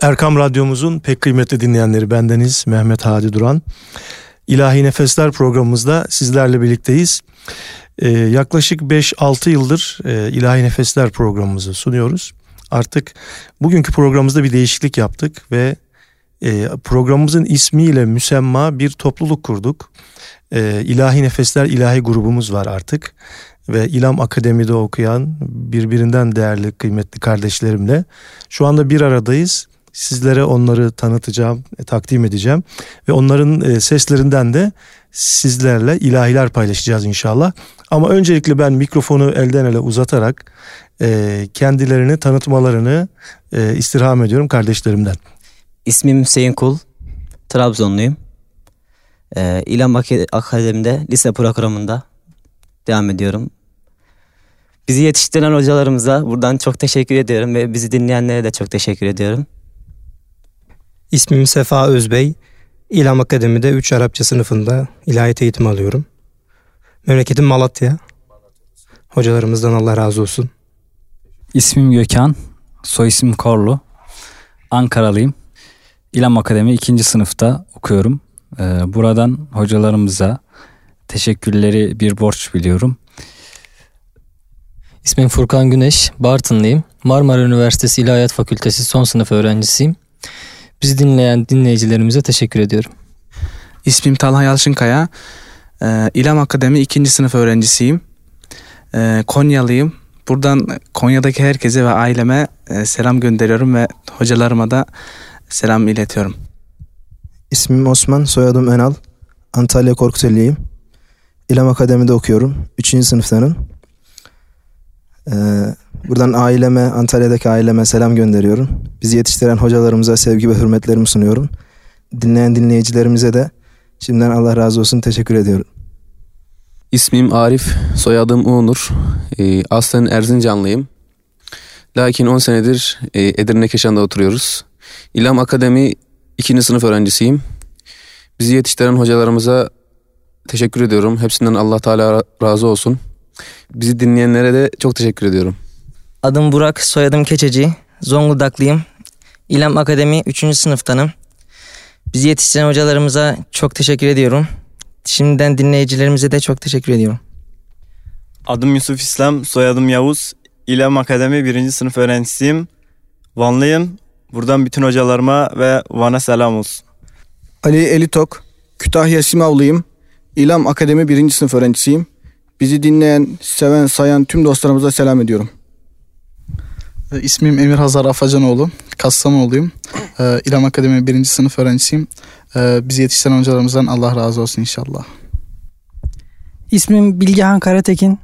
Erkam Radyomuzun pek kıymetli dinleyenleri bendeniz Mehmet Hadi Duran. İlahi Nefesler programımızda sizlerle birlikteyiz. Ee, yaklaşık 5-6 yıldır e, İlahi Nefesler programımızı sunuyoruz. Artık bugünkü programımızda bir değişiklik yaptık ve e, programımızın ismiyle müsemma bir topluluk kurduk. E, İlahi Nefesler İlahi grubumuz var artık ve İlam Akademi'de okuyan birbirinden değerli kıymetli kardeşlerimle şu anda bir aradayız. Sizlere onları tanıtacağım, e, takdim edeceğim ve onların e, seslerinden de sizlerle ilahiler paylaşacağız inşallah. Ama öncelikle ben mikrofonu elden ele uzatarak e, kendilerini tanıtmalarını istirham ediyorum kardeşlerimden. İsmim Hüseyin Kul, Trabzonluyum. İlam Akademi'de lise programında devam ediyorum. Bizi yetiştiren hocalarımıza buradan çok teşekkür ediyorum ve bizi dinleyenlere de çok teşekkür ediyorum. İsmim Sefa Özbey. İlham Akademi'de 3 Arapça sınıfında ilahiyat eğitimi alıyorum. Memleketim Malatya. Hocalarımızdan Allah razı olsun. İsmim Gökhan. Soy isim Korlu. Ankaralıyım. İlham Akademi 2. sınıfta okuyorum. Ee, buradan hocalarımıza teşekkürleri bir borç biliyorum. İsmim Furkan Güneş, Bartınlıyım. Marmara Üniversitesi İlahiyat Fakültesi son sınıf öğrencisiyim. Bizi dinleyen dinleyicilerimize teşekkür ediyorum. İsmim Talha Yalçınkaya. Ee, İlam Akademi 2. sınıf öğrencisiyim. Ee, Konyalıyım. Buradan Konya'daki herkese ve aileme e, selam gönderiyorum ve hocalarıma da selam iletiyorum. İsmim Osman, soyadım Enal. Antalya Korkuteli'yim. İlam Akademi'de okuyorum. 3. sınıftanım. Ee, buradan aileme, Antalya'daki aileme selam gönderiyorum. Bizi yetiştiren hocalarımıza sevgi ve hürmetlerimi sunuyorum. Dinleyen dinleyicilerimize de şimdiden Allah razı olsun teşekkür ediyorum. İsmim Arif, soyadım Uğunur. Ee, aslen Erzincanlıyım. Lakin 10 senedir e, Edirne Keşan'da oturuyoruz. İlam Akademi 2. sınıf öğrencisiyim. Bizi yetiştiren hocalarımıza teşekkür ediyorum. Hepsinden Allah Teala razı olsun. Bizi dinleyenlere de çok teşekkür ediyorum. Adım Burak, soyadım Keçeci. Zonguldaklıyım. İlam Akademi 3. sınıftanım. Bizi yetiştiren hocalarımıza çok teşekkür ediyorum. Şimdiden dinleyicilerimize de çok teşekkür ediyorum. Adım Yusuf İslam, soyadım Yavuz. İlam Akademi 1. sınıf öğrencisiyim. Vanlıyım. Buradan bütün hocalarıma ve Van'a selam olsun. Ali Elitok, Kütahya Simavlıyım. İlam Akademi 1. sınıf öğrencisiyim. Bizi dinleyen, seven, sayan tüm dostlarımıza selam ediyorum. Ee, ismim Emir Hazar Afacanoğlu. Kastamonu'luyum. Ee, İlham Akademi 1. sınıf öğrencisiyim. Ee, bizi yetiştiren hocalarımızdan Allah razı olsun inşallah. İsmim Bilgehan Karatekin.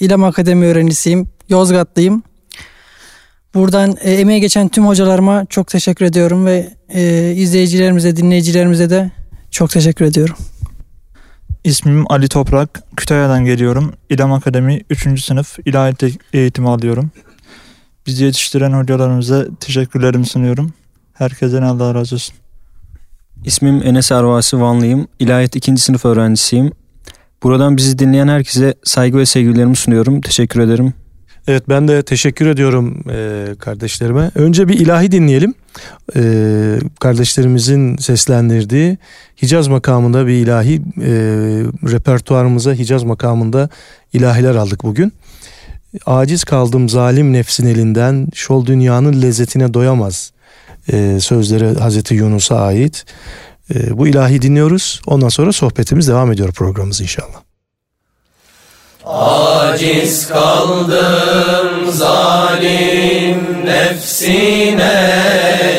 İlham Akademi öğrencisiyim. Yozgatlıyım. Buradan e, emeğe geçen tüm hocalarıma çok teşekkür ediyorum ve e, izleyicilerimize, dinleyicilerimize de çok teşekkür ediyorum. İsmim Ali Toprak. Kütahya'dan geliyorum. İlam Akademi 3. sınıf ilahiyat eğitimi alıyorum. Bizi yetiştiren hocalarımıza teşekkürlerimi sunuyorum. Herkese Allah razı olsun. İsmim Enes Arvasi Vanlıyım. İlahiyat 2. sınıf öğrencisiyim. Buradan bizi dinleyen herkese saygı ve sevgilerimi sunuyorum. Teşekkür ederim. Evet ben de teşekkür ediyorum e, kardeşlerime. Önce bir ilahi dinleyelim. E, kardeşlerimizin seslendirdiği Hicaz makamında bir ilahi e, repertuarımıza Hicaz makamında ilahiler aldık bugün. Aciz kaldım zalim nefsin elinden şol dünyanın lezzetine doyamaz e, sözleri Hazreti Yunus'a ait. E, bu ilahi dinliyoruz. Ondan sonra sohbetimiz devam ediyor programımız inşallah. Aciz kaldım zalim nefsin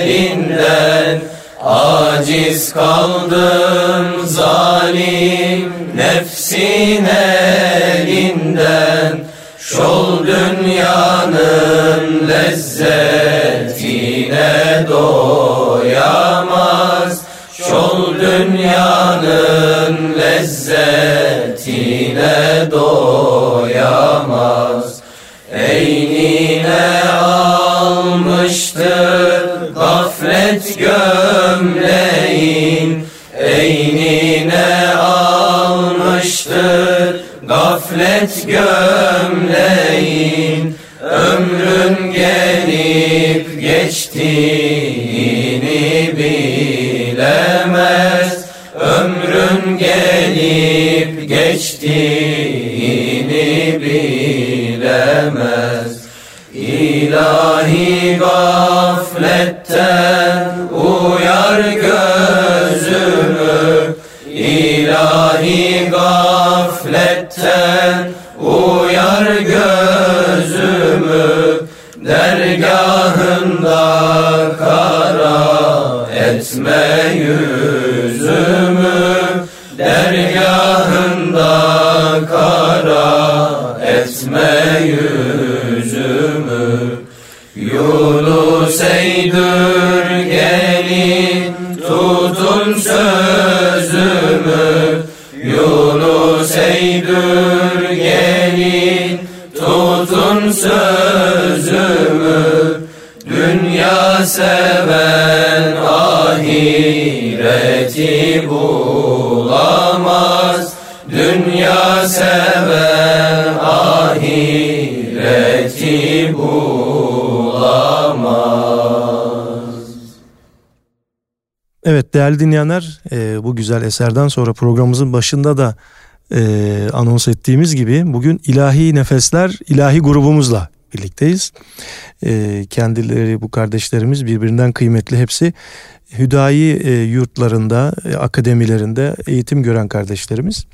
elinden Aciz kaldım zalim nefsin elinden Şol dünyanın lezzetine doyamaz. Şol dünyanın lezzetine doyamaz. Eynine almıştır gaflet gömleğin. Eynine gaflet gömleğin Ömrün gelip geçtiğini bilemez. Ömrün gelip geçtiğini bilemez. İlahi gafletten uyan etme yüzümü Dergahında kara etme yüzümü. Yunus eydür gelin tutun sözümü. Yunus eydür gelin tutun sözümü seven ahireti bulamaz. Dünya seven ahireti bulamaz. Evet değerli dinleyenler e, bu güzel eserden sonra programımızın başında da e, anons ettiğimiz gibi bugün ilahi nefesler ilahi grubumuzla birlikteyiz. E, kendileri bu kardeşlerimiz birbirinden kıymetli hepsi Hüdayi e, yurtlarında, e, akademilerinde eğitim gören kardeşlerimiz.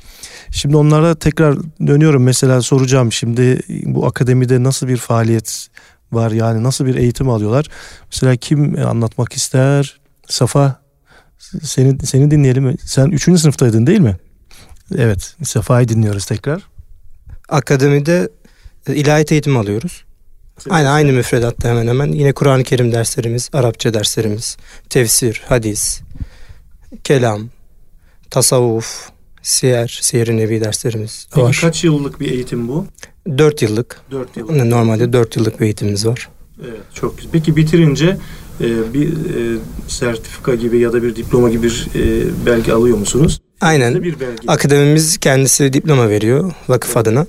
Şimdi onlara tekrar dönüyorum. Mesela soracağım şimdi bu akademide nasıl bir faaliyet var yani nasıl bir eğitim alıyorlar? Mesela kim anlatmak ister? Safa seni seni dinleyelim. Sen 3. sınıftaydın değil mi? Evet. Sefa'yı dinliyoruz tekrar. Akademide e, ilahiyat eğitimi alıyoruz. Aynı aynı müfredatta hemen hemen. Yine Kur'an-ı Kerim derslerimiz, Arapça derslerimiz, tefsir, hadis, kelam, tasavvuf, siyer, siyer-i nebi derslerimiz Peki var. kaç yıllık bir eğitim bu? 4 yıllık. 4 yıllık. Normalde 4 yıllık bir eğitimimiz var. Evet çok güzel. Peki bitirince e, bir e, sertifika gibi ya da bir diploma gibi bir e, belge alıyor musunuz? Aynen. Bir belge. Akademimiz kendisi diploma veriyor vakıf adına.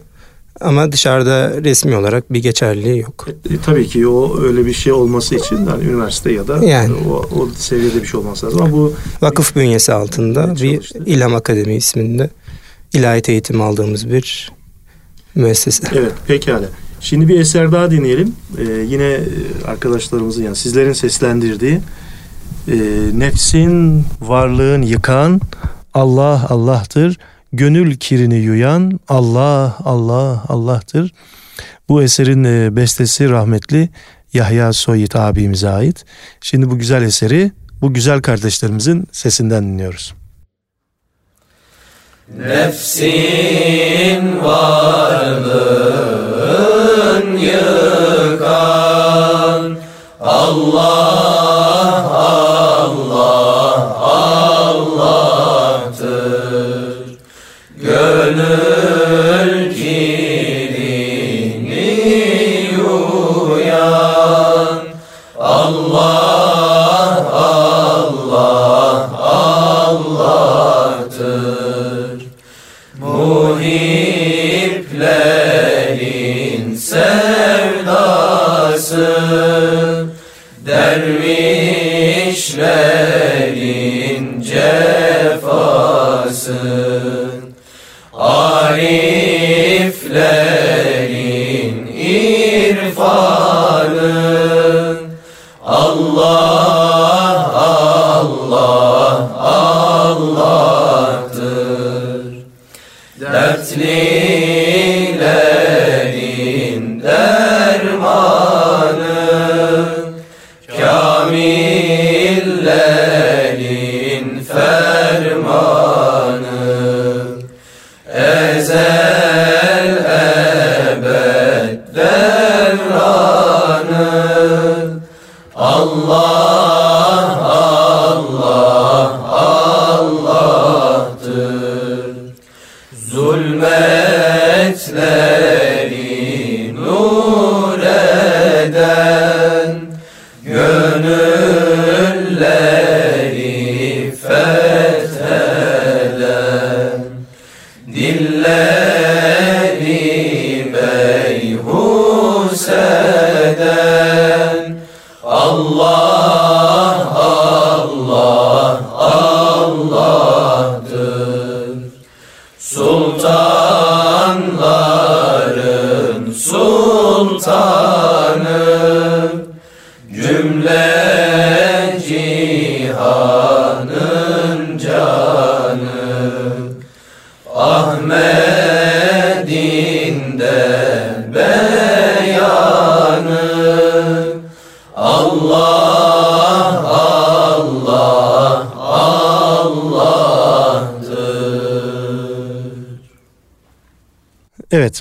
Ama dışarıda resmi olarak bir geçerliliği yok. E, tabii ki o öyle bir şey olması için yani üniversite ya da Yani. o, o seviyede bir şey olması lazım. Ama bu Vakıf bünyesi altında bir İlham Akademi isminde ilahiyat eğitimi aldığımız bir müessese. Evet pekala. Şimdi bir eser daha dinleyelim. Ee, yine e, arkadaşlarımızın yani sizlerin seslendirdiği e, nefsin varlığın yıkan Allah Allah'tır. Gönül kirini yuyan Allah Allah Allah'tır. Bu eserin e, bestesi rahmetli Yahya Soyit abimize ait. Şimdi bu güzel eseri bu güzel kardeşlerimizin sesinden dinliyoruz. Nefsin varlığın yıkan Allah Allah Allah Allah'tır Dertlilerin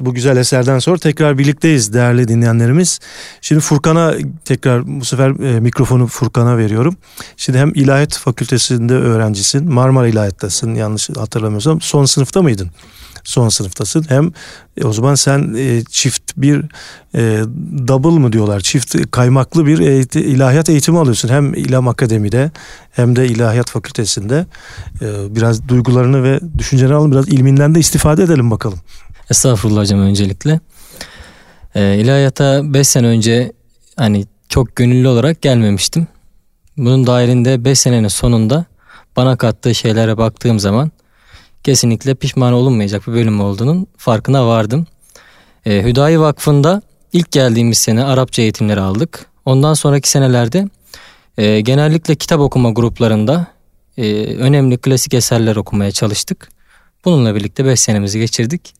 Bu güzel eserden sonra tekrar birlikteyiz değerli dinleyenlerimiz. Şimdi Furkan'a tekrar bu sefer e, mikrofonu Furkan'a veriyorum. Şimdi hem İlahiyat Fakültesi'nde öğrencisin. Marmara İlahiyat'tasın yanlış hatırlamıyorsam. Son sınıfta mıydın? Son sınıftasın. Hem e, o zaman sen e, çift bir e, double mı diyorlar? Çift kaymaklı bir eğiti, ilahiyat eğitimi alıyorsun. Hem İlam Akademi'de hem de İlahiyat Fakültesi'nde. E, biraz duygularını ve düşüncelerini alalım. Biraz ilminden de istifade edelim bakalım. Estağfurullah hocam öncelikle. Ee, ilahiyata 5 sene önce hani çok gönüllü olarak gelmemiştim. Bunun dahilinde 5 senenin sonunda bana kattığı şeylere baktığım zaman kesinlikle pişman olunmayacak bir bölüm olduğunun farkına vardım. Ee, Hüdayi Vakfı'nda ilk geldiğimiz sene Arapça eğitimleri aldık. Ondan sonraki senelerde e, genellikle kitap okuma gruplarında e, önemli klasik eserler okumaya çalıştık. Bununla birlikte 5 senemizi geçirdik.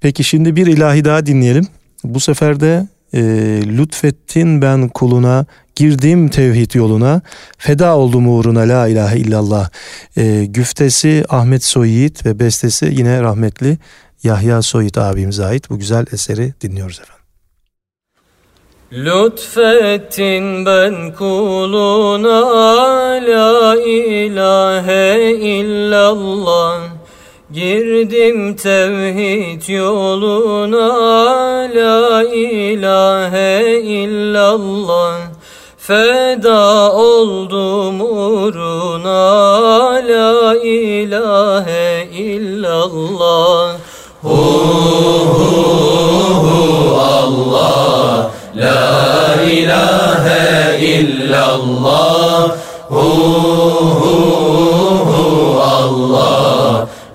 Peki şimdi bir ilahi daha dinleyelim. Bu sefer de e, lütfettin ben kuluna girdim tevhid yoluna feda oldum uğruna la ilahe illallah. E, güftesi Ahmet Soyit ve bestesi yine rahmetli Yahya Soyit abimize ait bu güzel eseri dinliyoruz efendim. Lütfettin ben kuluna la ilahe illallah Girdim tevhid yoluna la ilahe illallah. Feda oldum uğruna la ilahe illallah. Hu hu hu Allah. La ilahe illallah. Hu hu hu Allah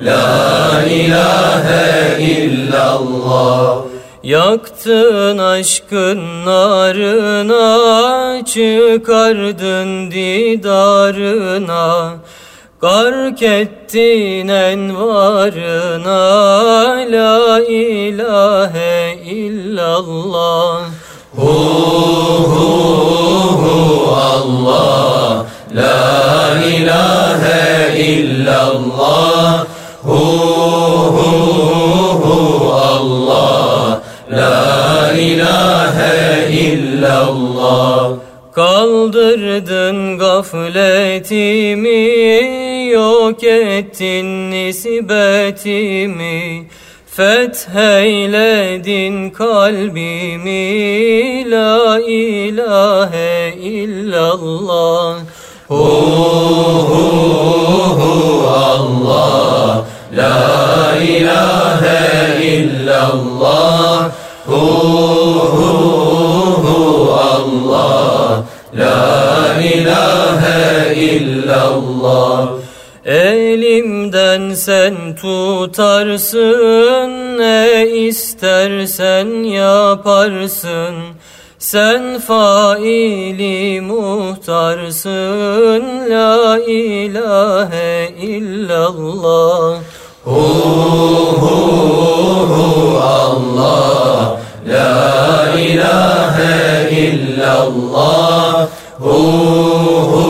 La ilahe illallah. Yaktın aşkın narına Çıkardın didarına. Gark ettin envarına La ilahe illallah. Hu hu hu Allah. La ilahe illallah Kaldırdın gafletimi Yok ettin nisbetimi Fetheyledin kalbimi La ilahe illallah. Hu hu hu Allah. La ilahe illallah. Hu La ilahe illallah. Elimden sen tutarsın Ne istersen yaparsın. Sen faili muhtarsın La ilahe illallah. Hu hu hu Allah. La ilahe illallah Hu hu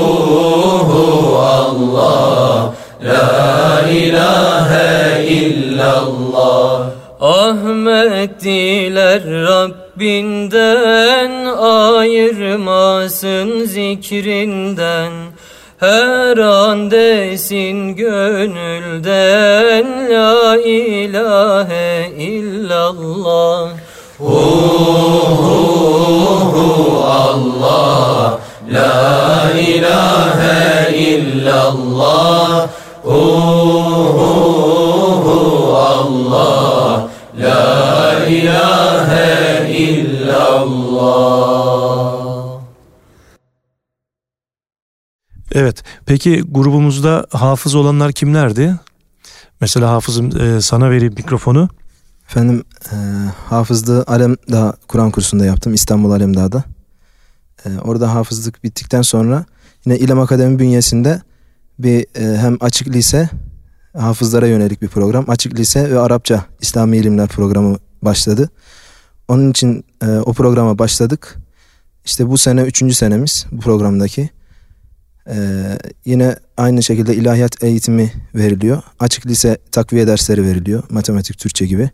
hu Allah La ilahe illallah Ahmet diler Rabbinden ayırmasın zikrinden her an desin gönülden La ilahe illallah hu hu Allah La ilahe illallah Hu hu hu Allah La ilahe illallah Evet. Peki grubumuzda hafız olanlar kimlerdi? Mesela hafızım e, sana vereyim mikrofonu. Efendim e, hafızlığı Alemdağ Kur'an kursunda yaptım İstanbul Alemdağ'da. E, orada hafızlık bittikten sonra yine İlem Akademi bünyesinde bir e, hem açık lise hafızlara yönelik bir program. Açık lise ve Arapça İslami ilimler programı başladı. Onun için e, o programa başladık. İşte bu sene üçüncü senemiz bu programdaki. Ee, yine aynı şekilde ilahiyat eğitimi veriliyor. Açık lise takviye dersleri veriliyor. Matematik, Türkçe gibi.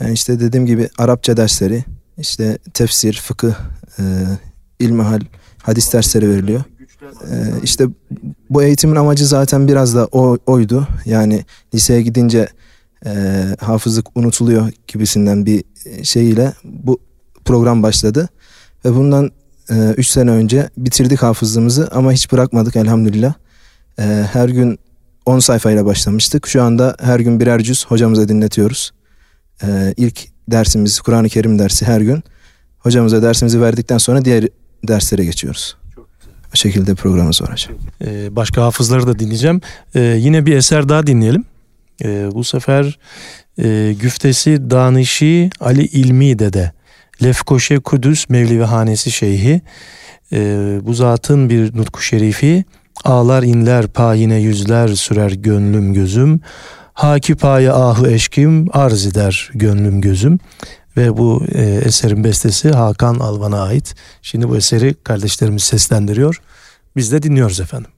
Yani işte dediğim gibi Arapça dersleri, işte tefsir, fıkıh, e, ilmihal, hadis dersleri veriliyor. E, işte bu eğitimin amacı zaten biraz da o, oydu. Yani liseye gidince e, hafızlık unutuluyor gibisinden bir şeyle bu program başladı. Ve bundan 3 sene önce bitirdik hafızlığımızı ama hiç bırakmadık elhamdülillah. E, her gün 10 sayfayla başlamıştık. Şu anda her gün birer cüz hocamıza dinletiyoruz. E, ilk dersimiz Kur'an-ı Kerim dersi her gün. Hocamıza dersimizi verdikten sonra diğer derslere geçiyoruz. O şekilde programımız var hocam. Ee, başka hafızları da dinleyeceğim. Ee, yine bir eser daha dinleyelim. Ee, bu sefer e, güftesi Danişi Ali İlmi Dede. Lefkoşe Kudüs Mevlevi Hanesi Şeyhi. Ee, bu zatın bir nutku şerifi. Ağlar inler payine yüzler sürer gönlüm gözüm. Haki paye ahu eşkim arz eder gönlüm gözüm. Ve bu e, eserin bestesi Hakan Alvan'a ait. Şimdi bu eseri kardeşlerimiz seslendiriyor. Biz de dinliyoruz efendim.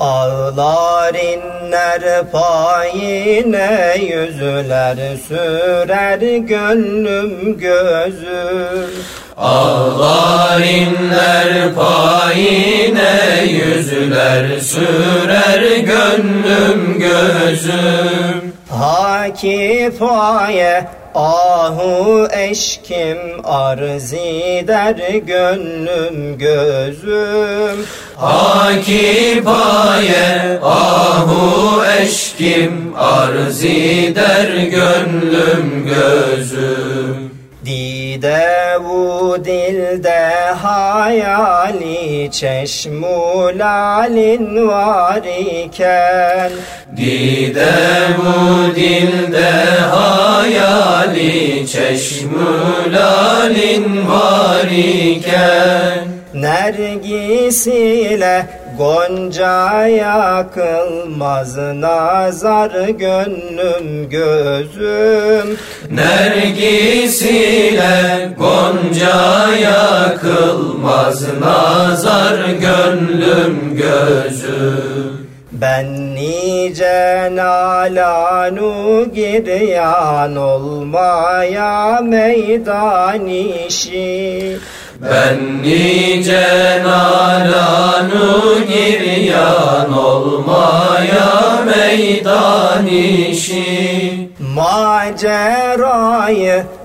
Ağlar inler payine yüzler sürer gönlüm gözüm Ağlar inler payine yüzler sürer gönlüm gözüm. Haki paye ahu eşkim arz eder gönlüm gözüm. Haki paye ahu eşkim arz eder gönlüm gözüm. Dide bu dilde hayali çeşmulalin var iken Dide bu dilde hayali çeşmulalin var iken. Nergis ile Goncaya kılmaz nazar gönlüm gözüm. Nergis ile Goncaya kılmaz nazar gönlüm gözüm. Ben nice nalanu giryan olmaya meydan işi ben nice nalanu giryan olmaya meydan işi Macerayı,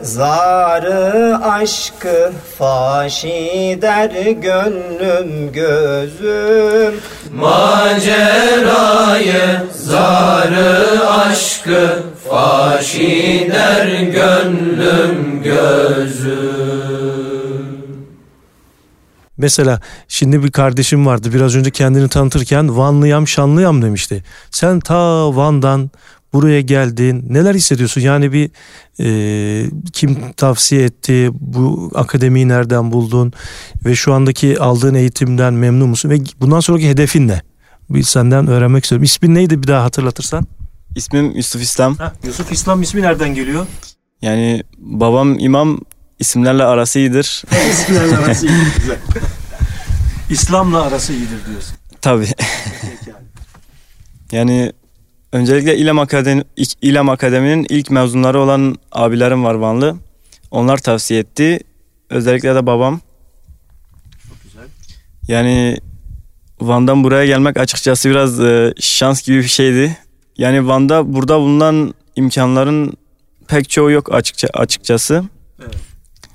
zarı, aşkı faş eder gönlüm gözüm. Macerayı, zarı, aşkı faş eder gönlüm gözüm Mesela şimdi bir kardeşim vardı biraz önce kendini tanıtırken Vanlıyam Şanlıyam demişti. Sen ta Van'dan buraya geldin neler hissediyorsun? Yani bir e, kim tavsiye etti bu akademiyi nereden buldun ve şu andaki aldığın eğitimden memnun musun ve bundan sonraki hedefin ne? Bir senden öğrenmek istiyorum. İsmin neydi bir daha hatırlatırsan? İsmim Yusuf İslam. Heh, Yusuf İslam ismi nereden geliyor? Yani babam imam isimlerle arası iyidir. İsimlerle arası iyidir güzel. İslam'la arası iyidir diyorsun. Tabii. yani öncelikle İlem, Akademi, İlem Akademi'nin ilk mezunları olan abilerim var Vanlı. Onlar tavsiye etti. Özellikle de babam. Çok güzel. Yani Van'dan buraya gelmek açıkçası biraz e, şans gibi bir şeydi. Yani Van'da burada bulunan imkanların pek çoğu yok açıkça, açıkçası. Evet.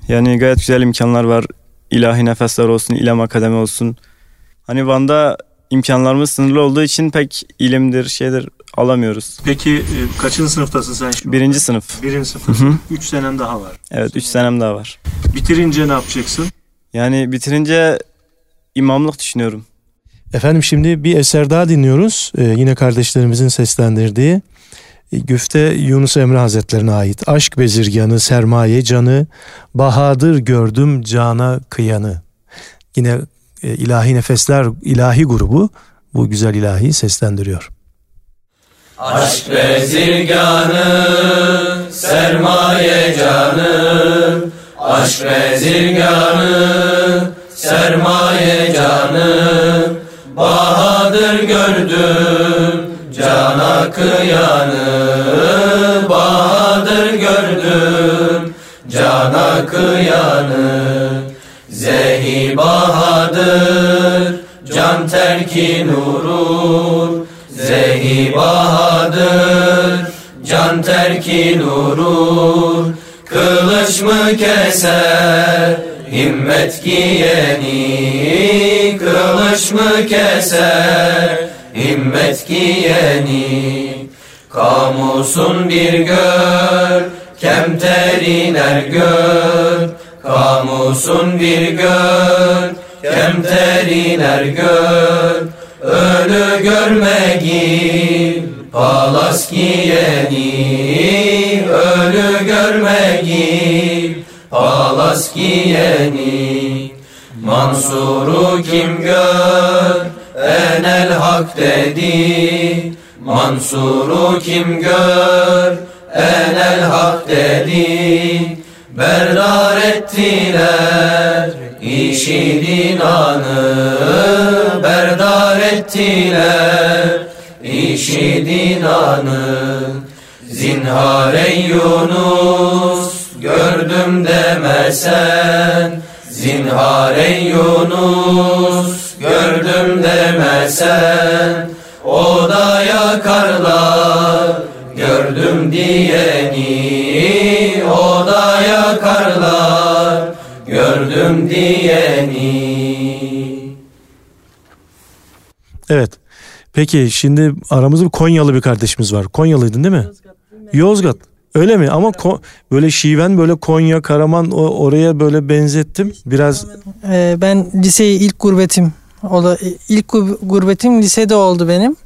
Yani gayet güzel imkanlar var. İlahi nefesler olsun, İlem Akademi olsun. Hani Van'da imkanlarımız sınırlı olduğu için pek ilimdir, şeydir alamıyoruz. Peki e, kaçıncı sınıftasın sen şimdi? Birinci sınıf. Birinci sınıftasın. Üç senen daha var. Evet, üç senem daha var. Bitirince ne yapacaksın? Yani bitirince imamlık düşünüyorum. Efendim şimdi bir eser daha dinliyoruz. Ee, yine kardeşlerimizin seslendirdiği. E, Güfte Yunus Emre Hazretlerine ait. Aşk bezirganı, sermaye canı, bahadır gördüm cana kıyanı. Yine e, ilahi nefesler, ilahi grubu bu güzel ilahi seslendiriyor. Aşk bezirganı, sermaye canı, aşk bezirganı, sermaye canı, bahadır gördüm cana kıyanı Bahadır gördüm. Cana kıyanı Zehi Bahadır. Can terki nurur. Zehi Bahadır. Can terki nurur. Kılıç mı keser? Himmet giyeni. Kılıç mı keser? Himmet giyeni Kamusun bir gör Kemterin er gör Kamusun bir gör Kemterin er gör Ölü görmegi Palas giyeni Ölü görmegi Palas giyeni Mansur'u kim gör Enel hak dedi Mansur'u kim gör? Enel hak dedi Berdar ettiler işi dinanı. Berdar ettiler işi dinanı. Zinhar ey Yunus gördüm demesen Zinhar ey Yunus gördüm demesen O da yakarlar gördüm diyeni O da yakarlar gördüm diyeni Evet. Peki şimdi aramızda bir Konyalı bir kardeşimiz var. Konyalıydın değil mi? Yozgat. Öyle mi? Ama Ko- böyle şiven böyle Konya, Karaman o, oraya böyle benzettim. Biraz Ee, ben liseyi ilk gurbetim ola, ilk gu- gurbetim lisede oldu benim.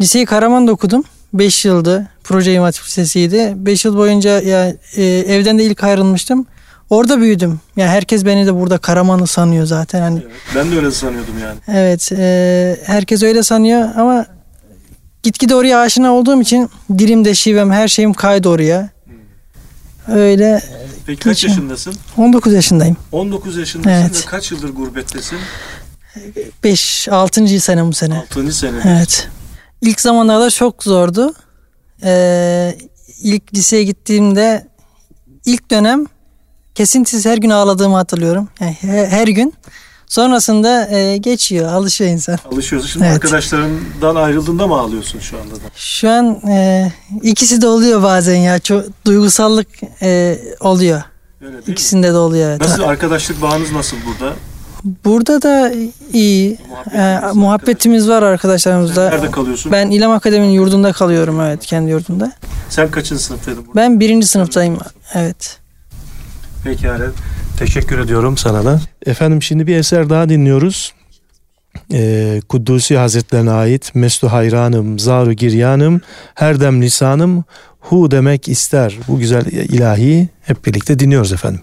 Liseyi Karaman'da okudum. 5 yıldı. Proje İmam Hatip Lisesi'ydi. 5 yıl boyunca ya e, evden de ilk ayrılmıştım. Orada büyüdüm. Ya herkes beni de burada Karamanlı sanıyor zaten. Hani ben de öyle sanıyordum yani. Evet, e, herkes öyle sanıyor ama gitgide oraya aşina olduğum için dilimde şivem her şeyim kaydı oraya. Öyle Peki kaç yaşındasın? 19 yaşındayım. 19 yaşındasın Evet. ve kaç yıldır gurbettesin? 5 6. sene bu sene. 6. sene. Evet. İlk zamanlarda çok zordu. Ee, ilk liseye gittiğimde ilk dönem kesintisiz her gün ağladığımı hatırlıyorum. Yani he- her gün. Sonrasında e, geçiyor, alışıyor insan. Alışıyorsun. Şimdi Evet. arkadaşlarından ayrıldığında mı ağlıyorsun şu anda da? Şu an e, ikisi de oluyor bazen ya. Çok duygusallık e, oluyor. Öyle değil İkisinde de oluyor evet. Nasıl arkadaşlık bağınız nasıl burada? Burada da iyi. E, muhabbetimiz var arkadaşlarımızla. Nerede kalıyorsun? Ben İlam Akademi'nin yurdunda kalıyorum evet kendi yurdumda. Sen kaçıncı sınıftaydın burada? Ben birinci sınıftayım evet. Pekala. Teşekkür ediyorum sana da. Efendim şimdi bir eser daha dinliyoruz. Ee, Kuddusi Hazretlerine ait Mestu hayranım, zaru giryanım, her dem lisanım, hu demek ister. Bu güzel ilahi hep birlikte dinliyoruz efendim.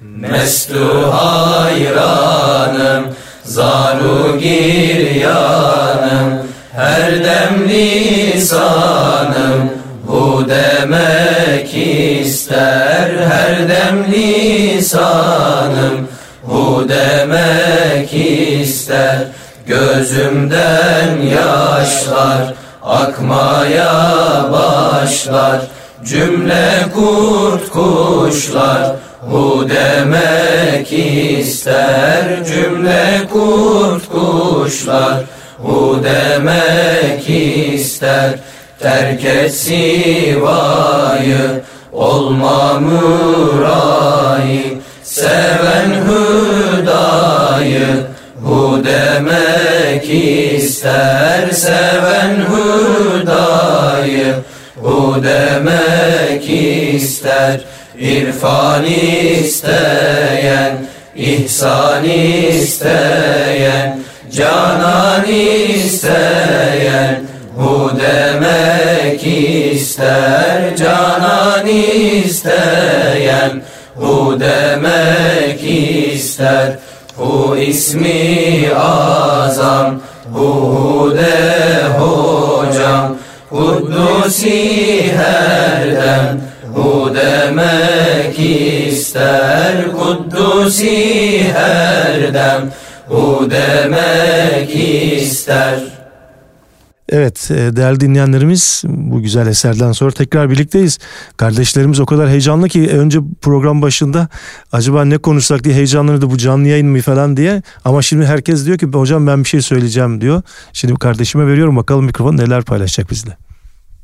Mestu hayranım, zaru giryanım, her dem lisanım, hu demek ister, her dem lisanım, hu demek ister, gözümden yaşlar akmaya başlar, cümle kurt kuşlar, Hu demek ister cümle kurt kuşlar. Hu demek ister terk et sivayı Olma murayı seven hüdayı. Hu demek ister seven hüdayı. Hu demek ister İrfan isteyen, ihsan isteyen, canan isteyen, hu demek ister, canan isteyen, hu demek ister, hu ismi azam, hu de hocam, Kuddusi her dem, Hu demek ister Kuddusi her dem Hu demek ister Evet e, değerli dinleyenlerimiz bu güzel eserden sonra tekrar birlikteyiz. Kardeşlerimiz o kadar heyecanlı ki önce program başında acaba ne konuşsak diye heyecanlanırdı bu canlı yayın mı falan diye. Ama şimdi herkes diyor ki hocam ben bir şey söyleyeceğim diyor. Şimdi kardeşime veriyorum bakalım mikrofon neler paylaşacak bizle.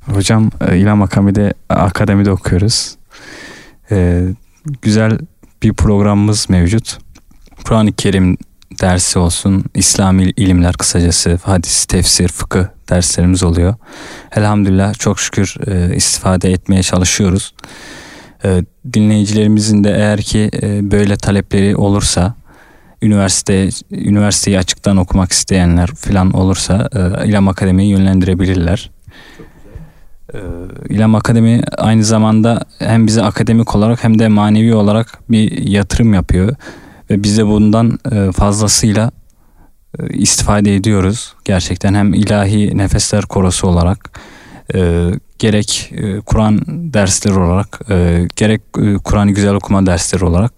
Hocam e, İlham Akademi'de, Akademi'de okuyoruz. Ee, güzel bir programımız mevcut. Kur'an-ı Kerim dersi olsun, İslami ilimler kısacası, hadis, tefsir, fıkıh derslerimiz oluyor. Elhamdülillah çok şükür e, istifade etmeye çalışıyoruz. E, dinleyicilerimizin de eğer ki e, böyle talepleri olursa, üniversite üniversiteyi açıktan okumak isteyenler falan olursa e, İlham Akademi'yi yönlendirebilirler. E, İlham Akademi aynı zamanda hem bize akademik olarak hem de manevi olarak bir yatırım yapıyor ve biz de bundan e, fazlasıyla e, istifade ediyoruz. Gerçekten hem ilahi nefesler korosu olarak e, gerek Kur'an dersleri olarak gerek e, Kur'an'ı güzel okuma dersleri olarak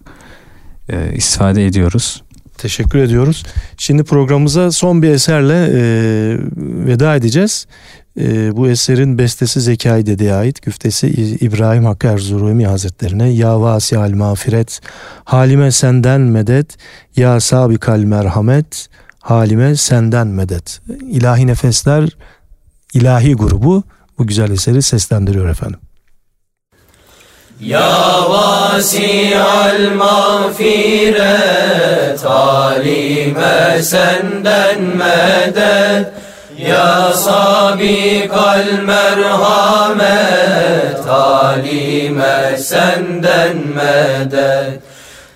istifade ediyoruz. Teşekkür ediyoruz. Şimdi programımıza son bir eserle e, veda edeceğiz. E, bu eserin bestesi Zekai Dede'ye ait. Güftesi İbrahim Hakkı Erzurumi Hazretlerine. Ya vasiyal mağfiret, halime senden medet, ya sabikal merhamet, halime senden medet. İlahi Nefesler ilahi grubu bu güzel eseri seslendiriyor efendim. Ya vasi'al mağfiret Halime senden medet Ya sabikal merhamet Halime senden medet.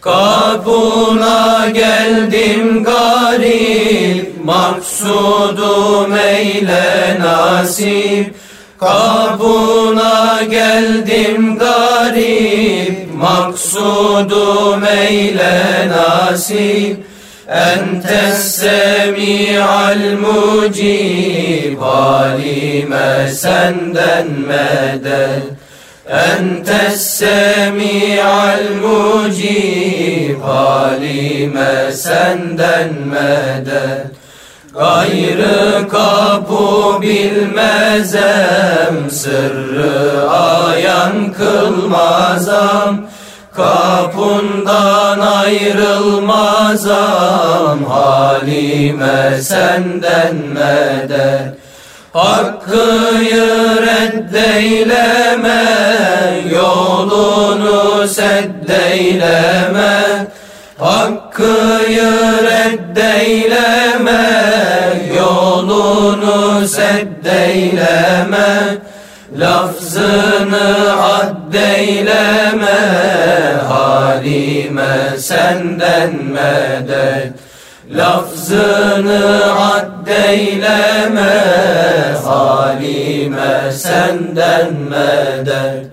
Kapına geldim garip Maksudum eyle nasip. Kapına geldim garip Maksudum eyle nasip Entes semi'al mucib Halime senden medet Entes semi'al mucib Halime senden medet Gayrı kapı bilmezem Sırrı ayan kılmazam Kapından ayrılmazam Halime senden medet. Hakkıyı reddeyleme Yolunu seddeyleme. Hakkıyı reddeyleme Yolunu seddeyleme Lafzını addeyleme Halime senden medet. Lafzını addeyleme Halime senden medet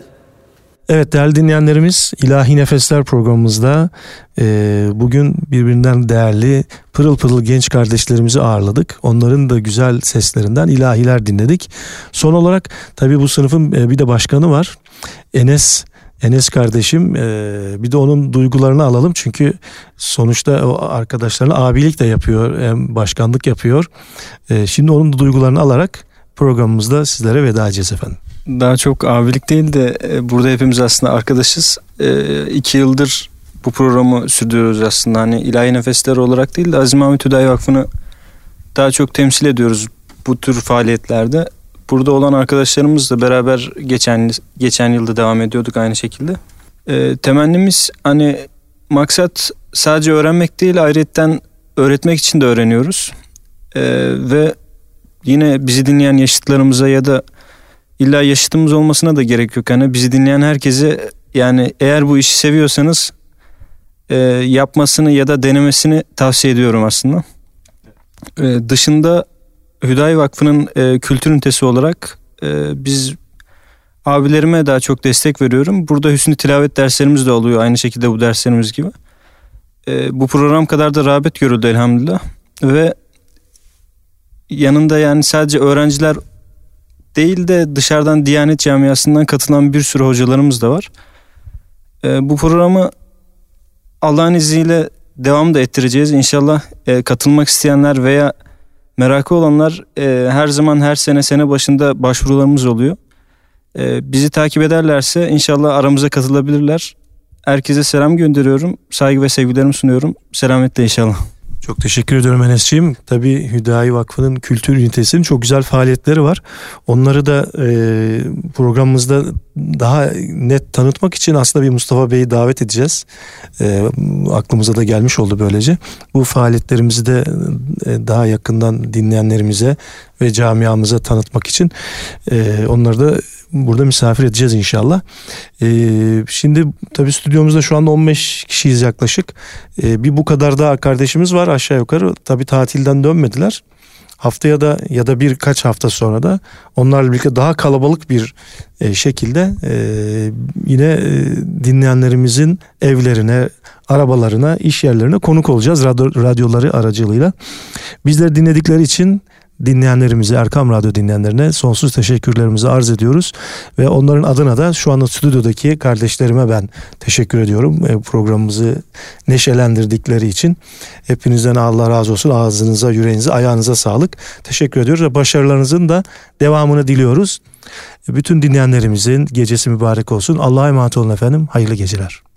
Evet değerli dinleyenlerimiz İlahi Nefesler programımızda e, bugün birbirinden değerli pırıl pırıl genç kardeşlerimizi ağırladık. Onların da güzel seslerinden ilahiler dinledik. Son olarak tabii bu sınıfın e, bir de başkanı var. Enes Enes kardeşim e, bir de onun duygularını alalım çünkü sonuçta o arkadaşlarına abilik de yapıyor hem başkanlık yapıyor. E, şimdi onun da duygularını alarak programımızda sizlere veda edeceğiz efendim daha çok abilik değil de e, burada hepimiz aslında arkadaşız. E, iki yıldır bu programı sürdürüyoruz aslında. Hani ilahi nefesler olarak değil de Azim Ahmet Hüdayi Vakfı'nı daha çok temsil ediyoruz bu tür faaliyetlerde. Burada olan arkadaşlarımızla beraber geçen geçen yılda devam ediyorduk aynı şekilde. E, temennimiz hani maksat sadece öğrenmek değil ayrıyetten öğretmek için de öğreniyoruz. E, ve yine bizi dinleyen yaşıtlarımıza ya da illa yaşıtımız olmasına da gerek yok. Hani bizi dinleyen herkese yani eğer bu işi seviyorsanız e, yapmasını ya da denemesini tavsiye ediyorum aslında. E, dışında Hüdayi Vakfı'nın e, kültür ünitesi olarak e, biz abilerime daha çok destek veriyorum. Burada hüsnü tilavet derslerimiz de oluyor aynı şekilde bu derslerimiz gibi. E, bu program kadar da rağbet görüldü elhamdülillah. Ve yanında yani sadece öğrenciler değil de dışarıdan Diyanet Camiası'ndan katılan bir sürü hocalarımız da var. E, bu programı Allah'ın izniyle devam da ettireceğiz. İnşallah e, katılmak isteyenler veya Merakı olanlar e, her zaman her sene sene başında başvurularımız oluyor. E, bizi takip ederlerse inşallah aramıza katılabilirler. Herkese selam gönderiyorum. Saygı ve sevgilerimi sunuyorum. Selametle inşallah. Çok teşekkür ediyorum Enes'ciğim. Tabii Hüdayi Vakfı'nın kültür ünitesinin çok güzel faaliyetleri var. Onları da e, programımızda daha net tanıtmak için aslında bir Mustafa Bey'i davet edeceğiz. E, aklımıza da gelmiş oldu böylece. Bu faaliyetlerimizi de e, daha yakından dinleyenlerimize ve camiamıza tanıtmak için e, onları da burada misafir edeceğiz inşallah. Ee, şimdi tabii stüdyomuzda şu anda 15 kişiyiz yaklaşık. Ee, bir bu kadar daha kardeşimiz var aşağı yukarı. Tabii tatilden dönmediler. Haftaya da ya da birkaç hafta sonra da onlarla birlikte daha kalabalık bir e, şekilde e, yine e, dinleyenlerimizin evlerine, arabalarına, iş yerlerine konuk olacağız radyo, radyoları aracılığıyla. Bizleri dinledikleri için dinleyenlerimize, Erkam Radyo dinleyenlerine sonsuz teşekkürlerimizi arz ediyoruz. Ve onların adına da şu anda stüdyodaki kardeşlerime ben teşekkür ediyorum. E, programımızı neşelendirdikleri için. Hepinizden Allah razı olsun. Ağzınıza, yüreğinize, ayağınıza sağlık. Teşekkür ediyoruz ve başarılarınızın da devamını diliyoruz. Bütün dinleyenlerimizin gecesi mübarek olsun. Allah'a emanet olun efendim. Hayırlı geceler.